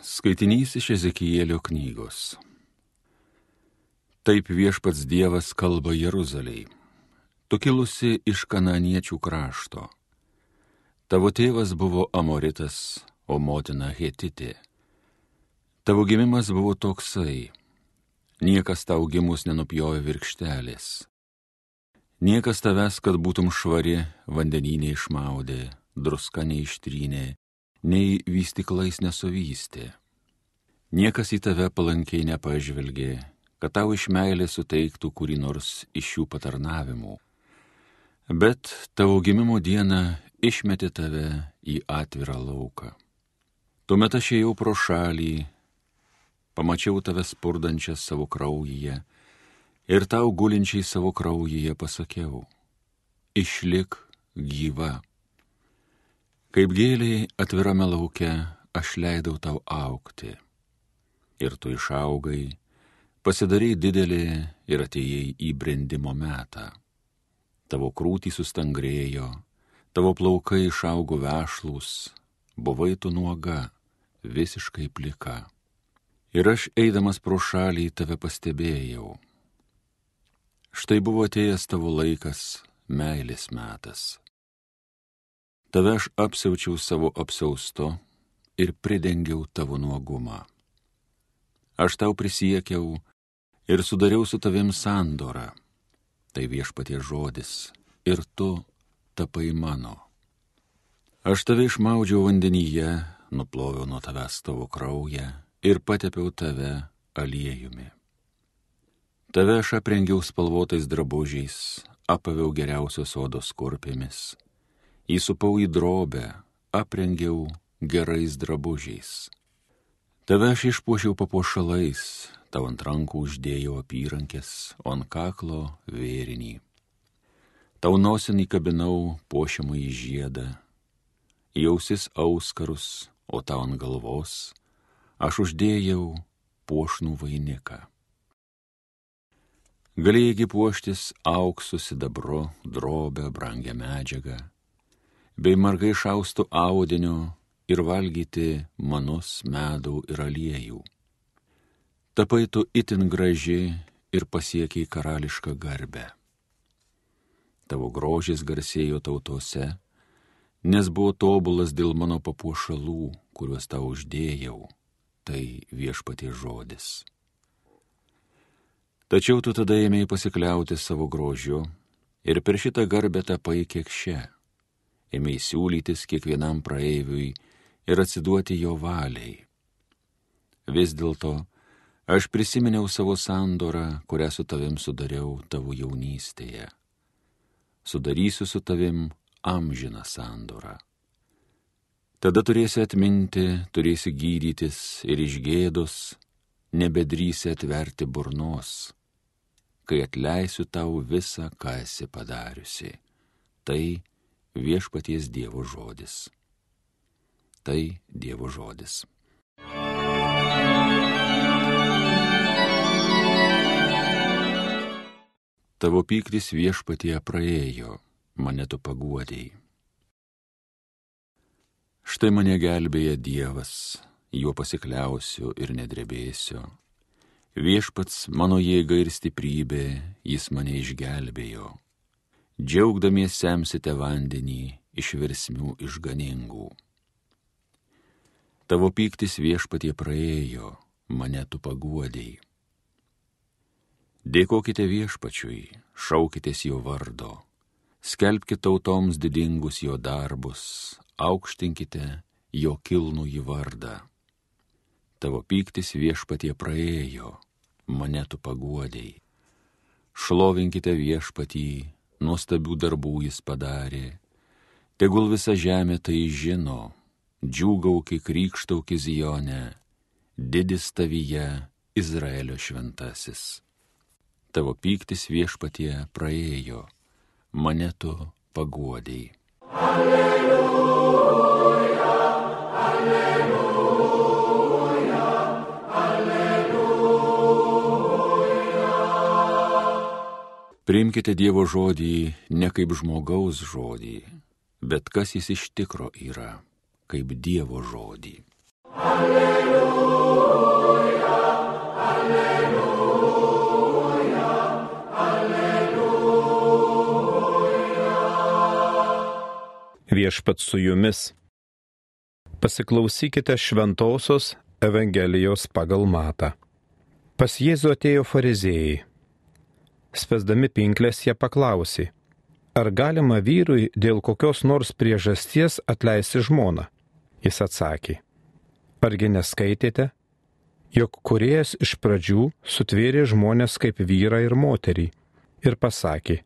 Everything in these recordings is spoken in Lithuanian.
Skaitinys iš Ezekijėlio knygos. Taip viešpats Dievas kalba Jeruzaliai. Tu kilusi iš kananiečių krašto. Tavo tėvas buvo Amoritas, o motina Hetitė. Tavo gimimas buvo toksai. Niekas tau gimus nenupjojo virkštelės. Niekas tavęs, kad būtum švari, vandenynė išmaudė, druska neištrynė, nei vystiklais nesuvystė. Niekas į tave palankiai nepažvelgė, kad tau iš meilės suteiktų kurį nors iš šių patarnavimų. Bet tavo gimimo dieną išmetė tave į atvirą lauką. Tuomet aš ėjau pro šalį, pamačiau tave spurdančią savo kraujyje ir tau gulinčiai savo kraujyje pasakiau, išlik gyva. Kaip gėliai atvirame lauke aš leidau tau aukti. Ir tu išaugai, pasidarėjai didelį ir atėjai į brendimo metą. Tavo krūtį sustangrėjo, tavo plaukai išaugo vešlus, buvai tu nuoga, visiškai plika. Ir aš eidamas pro šalį tave pastebėjau. Štai buvo atėjęs tavo laikas, meilės metas Tave aš apsiaučiau savo apsausto ir pridengiau tavo nuogumą. Aš tau prisiekiau ir sudariau su tavim sandorą. Tai viešpatie žodis ir tu tapai mano. Aš tave išmaudžiau vandenyje, nuploviau nuo tavęs tavo kraują ir patepiau tave aliejumi. Tave aš aprengiau spalvotais drabužiais, apaviau geriausios odos kurpėmis įsupau į drobę, aprengiau gerais drabužiais. Tave aš išpuošiau papuošalais, tau ant rankų uždėjau apyrankės, o ant kaklo vėrinį. Tau nosinį kabinau puošiamą į žiedą, jausis auskarus, o tau ant galvos aš uždėjau puošnų vainiką. Galėjai puoštis auksų, sidabru, drobę, brangę medžiagą bei margai šaustų audiniu ir valgyti manus, medų ir aliejų. Tapai tu itin graži ir pasiekiai karališką garbę. Tavo grožis garsėjo tautose, nes buvo tobulas dėl mano papuošalų, kuriuos tau uždėjau, tai viešpatie žodis. Tačiau tu tada ėmėjai pasikliauti savo grožiu ir per šitą garbę tapai kiek šia ėmė siūlytis kiekvienam praeiviui ir atsiduoti jo valiai. Vis dėlto aš prisiminiau savo sandorą, kurią su tavim sudariau tavo jaunystėje. Sudarysiu su tavim amžiną sandorą. Tada turėsi atminti, turėsi gydytis ir išgėdos, nebedrysi atverti burnos, kai atleisiu tau visą, ką esi padariusi. Tai viešpaties Dievo žodis. Tai Dievo žodis. Tavo pyktis viešpatie praėjo, mane tu paguodėjai. Štai mane gelbėja Dievas, juo pasikliausiu ir nedrebėsiu. Viešpats mano jėga ir stiprybė, jis mane išgelbėjo džiaugdamiesi semsite vandenį iš versmių išganingų. Tavo pyktis viešpatie praėjo, mane tu paguodėjai. Dėkokite viešpačiui, šaukitės jo vardo, skelbkite tautoms didingus jo darbus, aukštinkite jo kilnų į vardą. Tavo pyktis viešpatie praėjo, mane tu paguodėjai. Šlovinkite viešpatį, nuostabių darbų jis padarė. Tegul visa žemė tai žino, džiūgauki krikštauki Zionė, didis tavyje Izraelio šventasis. Tavo pyktis viešpatie praėjo, mane tu paguodėjai. Alleluja. Priimkite Dievo žodį ne kaip žmogaus žodį, bet kas jis iš tikro yra, kaip Dievo žodį. Alleluja, alleluja, alleluja. Viešpat su jumis. Pasiklausykite šventosios Evangelijos pagal matą. Pas Jėzų atėjo fariziejai Spesdami pinklės jie paklausė, ar galima vyrui dėl kokios nors priežasties atleisti žmoną. Jis atsakė, argi neskaitėte, jog kuriejas iš pradžių sutvėrė žmonės kaip vyrą ir moterį ir pasakė,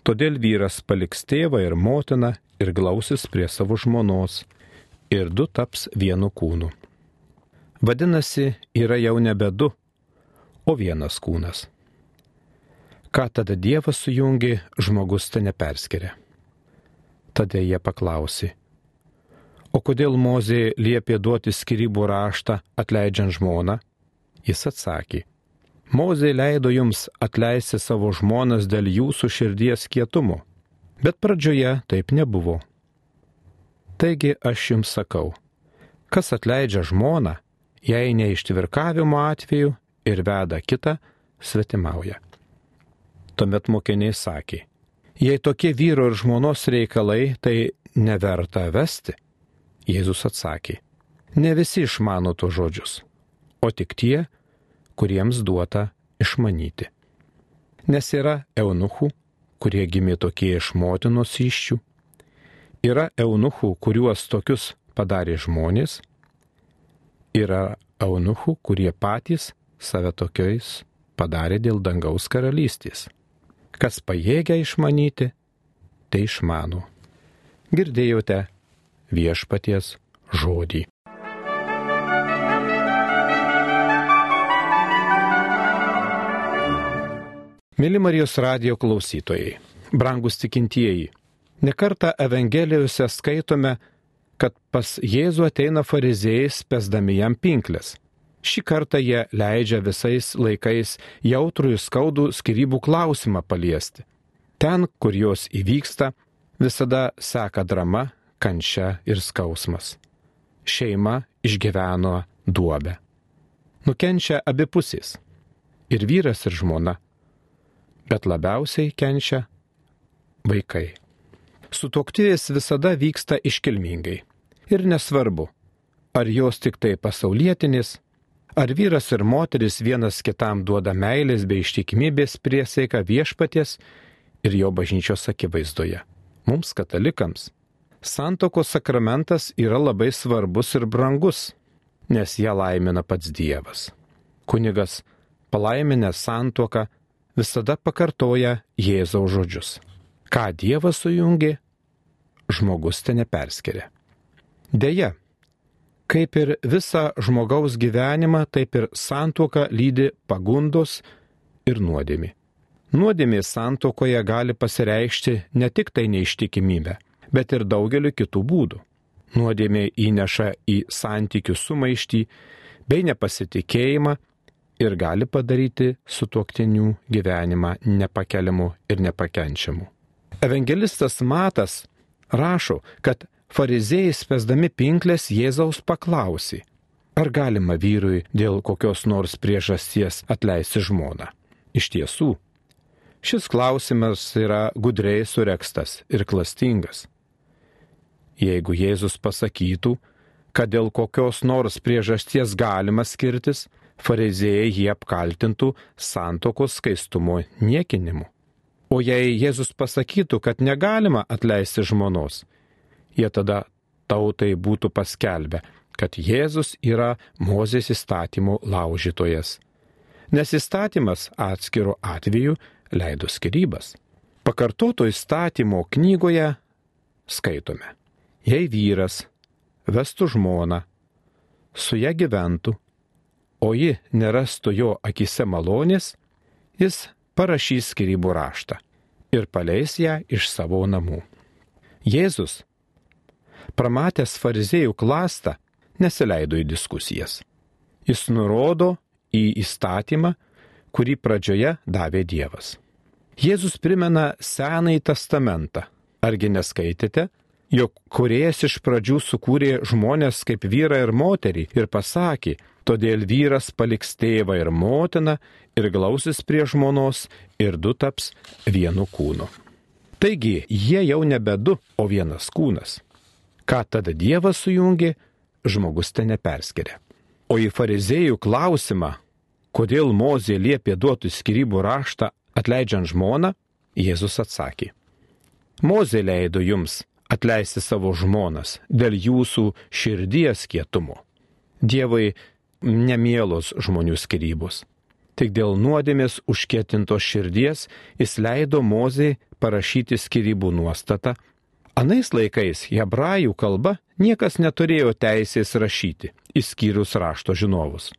Todėl vyras paliks tėvą ir motiną ir glausis prie savo žmonos, ir du taps vienu kūnu. Vadinasi, yra jau nebe du, o vienas kūnas. Ką tada Dievas sujungi, žmogus te neperskiria. Tada jie paklausė, o kodėl Mozė liepė duoti skirybų raštą atleidžiant žmoną? Jis atsakė, Mozė leido jums atleisti savo žmonas dėl jūsų širdies kietumo, bet pradžioje taip nebuvo. Taigi aš jums sakau, kas atleidžia žmoną, jei ne ištvirkavimo atveju ir veda kitą, svetimauja. Tuomet mokiniai sakė, jei tokie vyro ir žmonos reikalai, tai neverta vesti. Jėzus atsakė, ne visi išmano to žodžius, o tik tie, kuriems duota išmanyti. Nes yra eunuchų, kurie gimė tokie iš motinos iščių, yra eunuchų, kuriuos tokius padarė žmonės, yra eunuchų, kurie patys save tokiais padarė dėl dangaus karalystės. Kas pajėgia išmanyti, tai išmano. Girdėjote viešpaties žodį. Mėly Marijos radio klausytojai, brangus tikintieji, nekarta Evangelijose skaitome, kad pas Jėzų ateina fariziejai spesdami jam pinklės. Šį kartą jie leidžia visais laikais jautrų ir skaudų skirybų klausimą paliesti. Ten, kur jos įvyksta, visada seka drama, kančia ir skausmas. Šeima išgyveno duobę. Nukenčia abi pusės - ir vyras, ir žmona bet labiausiai kenčia vaikai. Sutoktuvės visada vyksta iškilmingai. Ir nesvarbu, ar jos tik tai pasaulietinis, ar vyras ir moteris vienas kitam duoda meilės bei ištikimybės priesaiką viešpaties ir jo bažnyčios akivaizdoje. Mums katalikams santokos sakramentas yra labai svarbus ir brangus, nes ją laimina pats Dievas. Kunigas palaiminę santoką visada pakartoja Jėzaus žodžius. Ką Dievas sujungė, žmogus te neperskiria. Deja, kaip ir visą žmogaus gyvenimą, taip ir santuoka lydi pagundos ir nuodėmi. Nuodėmė santokoje gali pasireikšti ne tik tai neištikimybę, bet ir daugeliu kitų būdų. Nuodėmė įneša į santykių sumaištį bei nepasitikėjimą ir gali padaryti sutuoktinių gyvenimą nepakeliamu ir nepakenčiamu. Evangelistas Matas rašo, kad fariziejai spesdami pinklės Jėzaus paklausė, ar galima vyrui dėl kokios nors priežasties atleisti žmoną. Iš tiesų, šis klausimas yra gudriai surekstas ir klastingas. Jeigu Jėzus pasakytų, kad dėl kokios nors priežasties galima skirtis, fariziejai jį apkaltintų santokos skaistumo niekinimu. O jei Jėzus pasakytų, kad negalima atleisti žmonos, jie tada tautai būtų paskelbę, kad Jėzus yra Mozės įstatymų laužytojas. Nes įstatymas atskiru atveju leido skirybas. Pakartoto įstatymo knygoje skaitome, jei vyras vestų žmoną, su ją gyventų o ji nerastų jo akise malonės, jis parašys skirybų raštą ir paleis ją iš savo namų. Jėzus, pramatęs fariziejų klastą, nesileido į diskusijas. Jis nurodo į įstatymą, kurį pradžioje davė Dievas. Jėzus primena Senąjį testamentą. Argi neskaitėte, jog kuriejas iš pradžių sukūrė žmonės kaip vyrą ir moterį ir pasakė, Todėl vyras paliks tėvą ir motiną ir glausis prie žmonos ir du taps vienu kūnu. Taigi jie jau nebe du, o vienas kūnas. Ką tada Dievas sujungė, žmogus ten neperskiria. O į fariziejų klausimą, kodėl Mozė liepė duoti skirybų raštą atleidžiant žmoną, Jėzus atsakė. Mozė leido jums atleisti savo žmonas dėl jūsų širdies kietumo. Dievai nemielos žmonių skirybos. Tik dėl nuodėmės užkėtintos širdies jis leido Mozei parašyti skirybų nuostatą. Anais laikais hebrajų kalba niekas neturėjo teisės rašyti, išskyrus rašto žinovus.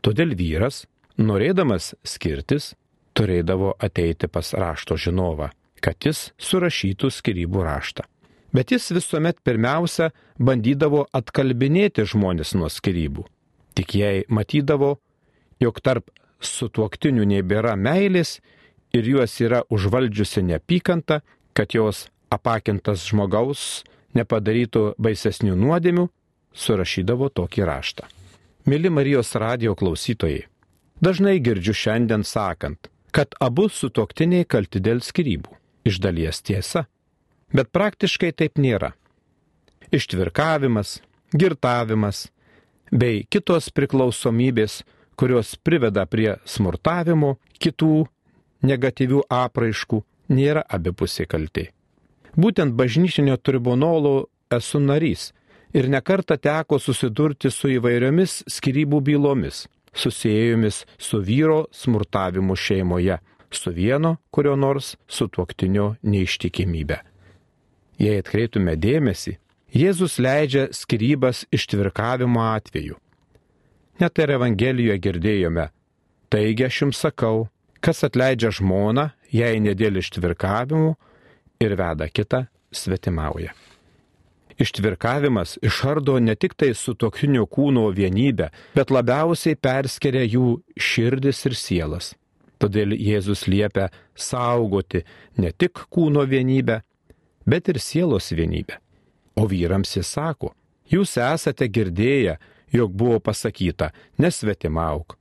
Todėl vyras, norėdamas skirtis, turėdavo ateiti pas rašto žinovą, kad jis surašytų skirybų raštą. Bet jis visuomet pirmiausia bandydavo atkalbinėti žmonės nuo skirybų. Tik jei matydavo, jog tarp sutuoktinių nebėra meilės ir juos yra užvaldžiusi neapykanta, kad jos apakintas žmogaus nepadarytų baisesnių nuodėmių, surašydavo tokį raštą. Mili Marijos radio klausytojai, dažnai girdžiu šiandien sakant, kad abu sutuoktiniai kalti dėl skirybų. Iš dalies tiesa, bet praktiškai taip nėra. Ištvirkavimas, girtavimas bei kitos priklausomybės kurios priveda prie smurtavimo, kitų negatyvių apraiškų, nėra abipusiai kalti. Būtent bažnytinio tribunolo esu narys ir nekarta teko susidurti su įvairiomis skirybų bylomis, susijomis su vyro smurtavimu šeimoje, su vieno kurio nors sutuoktinio neištikimybė. Jei atkreiptume dėmesį, Jėzus leidžia skirybas ištvirkavimo atveju Net ir Evangelijoje girdėjome. Taigi aš jums sakau, kas atleidžia žmoną, jei nedėl ištvirkavimų ir veda kitą svetimauja. Ištvirkavimas išardo ne tik tai su tokiniu kūno vienybę, bet labiausiai perskeria jų širdis ir sielas. Todėl Jėzus liepia saugoti ne tik kūno vienybę, bet ir sielos vienybę. O vyrams jis sako, jūs esate girdėję, jog buvo pasakyta, nesvetimauk.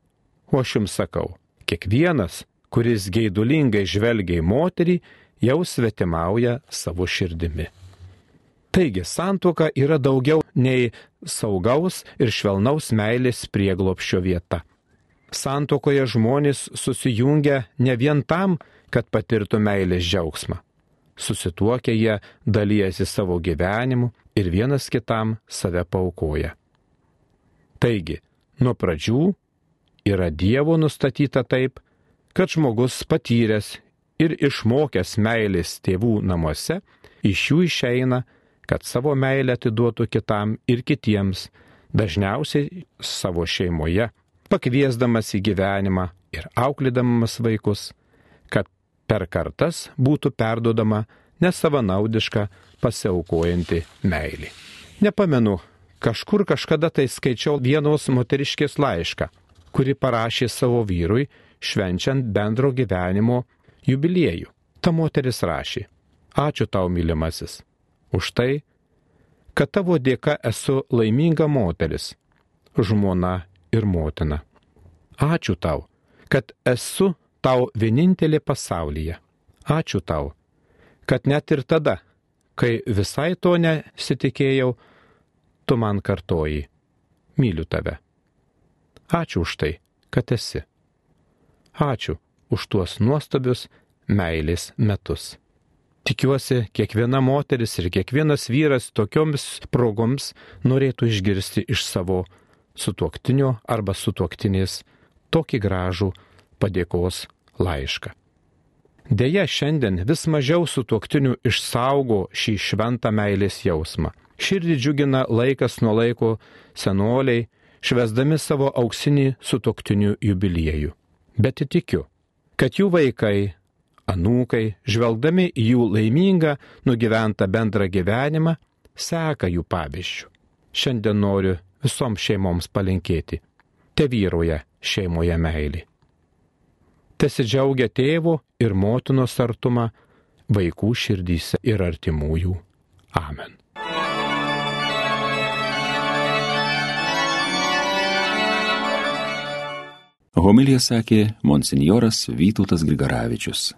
O aš jums sakau, kiekvienas, kuris geidulingai žvelgia į moterį, jau svetimauja savo širdimi. Taigi santuoka yra daugiau nei saugaus ir švelnaus meilės prieglopščio vieta. Santuokoje žmonės susijungia ne vien tam, kad patirtų meilės džiaugsmą. Susituokę jie dalyjasi savo gyvenimu ir vienas kitam save paukoja. Taigi, nuo pradžių yra Dievo nustatyta taip, kad žmogus patyręs ir išmokęs meilės tėvų namuose, iš jų išeina, kad savo meilę atiduotų kitam ir kitiems, dažniausiai savo šeimoje, pakviesdamas į gyvenimą ir auklėdamas vaikus, kad per kartas būtų perdodama nesavanaudiška pasiaukojanti meilė. Nepamenu, Kažkur kažkada tai skaičiau vienos moteriškės laišką, kuri parašė savo vyrui, švenčiant bendro gyvenimo jubiliejų. Ta moteris rašė, ačiū tau, mylimasis, už tai, kad tavo dėka esu laiminga moteris, žmona ir motina. Ačiū tau, kad esu tau vienintelė pasaulyje. Ačiū tau, kad net ir tada, kai visai to nesitikėjau, tu man kartoji, myliu tave. Ačiū už tai, kad esi. Ačiū už tuos nuostabius meilės metus. Tikiuosi, kiekviena moteris ir kiekvienas vyras tokioms progoms norėtų išgirsti iš savo sutuoktinio arba sutuoktinės tokį gražų padėkos laišką. Deja, šiandien vis mažiau sutuoktinių išsaugo šį šventą meilės jausmą. Širdį džiugina laikas nuo laiko senoliai, švesdami savo auksinį sutoktinių jubiliejų. Bet įtikiu, kad jų vaikai, anūkai, žvelgdami į jų laimingą, nugyventą bendrą gyvenimą, seka jų pavyzdžių. Šiandien noriu visoms šeimoms palinkėti. Te vyroja šeimoje meilį. Tesidžiaugia tėvo ir motinos artuma vaikų širdyse ir artimųjų. Amen. Homilija sakė monsinjoras Vytautas Grigaravičius.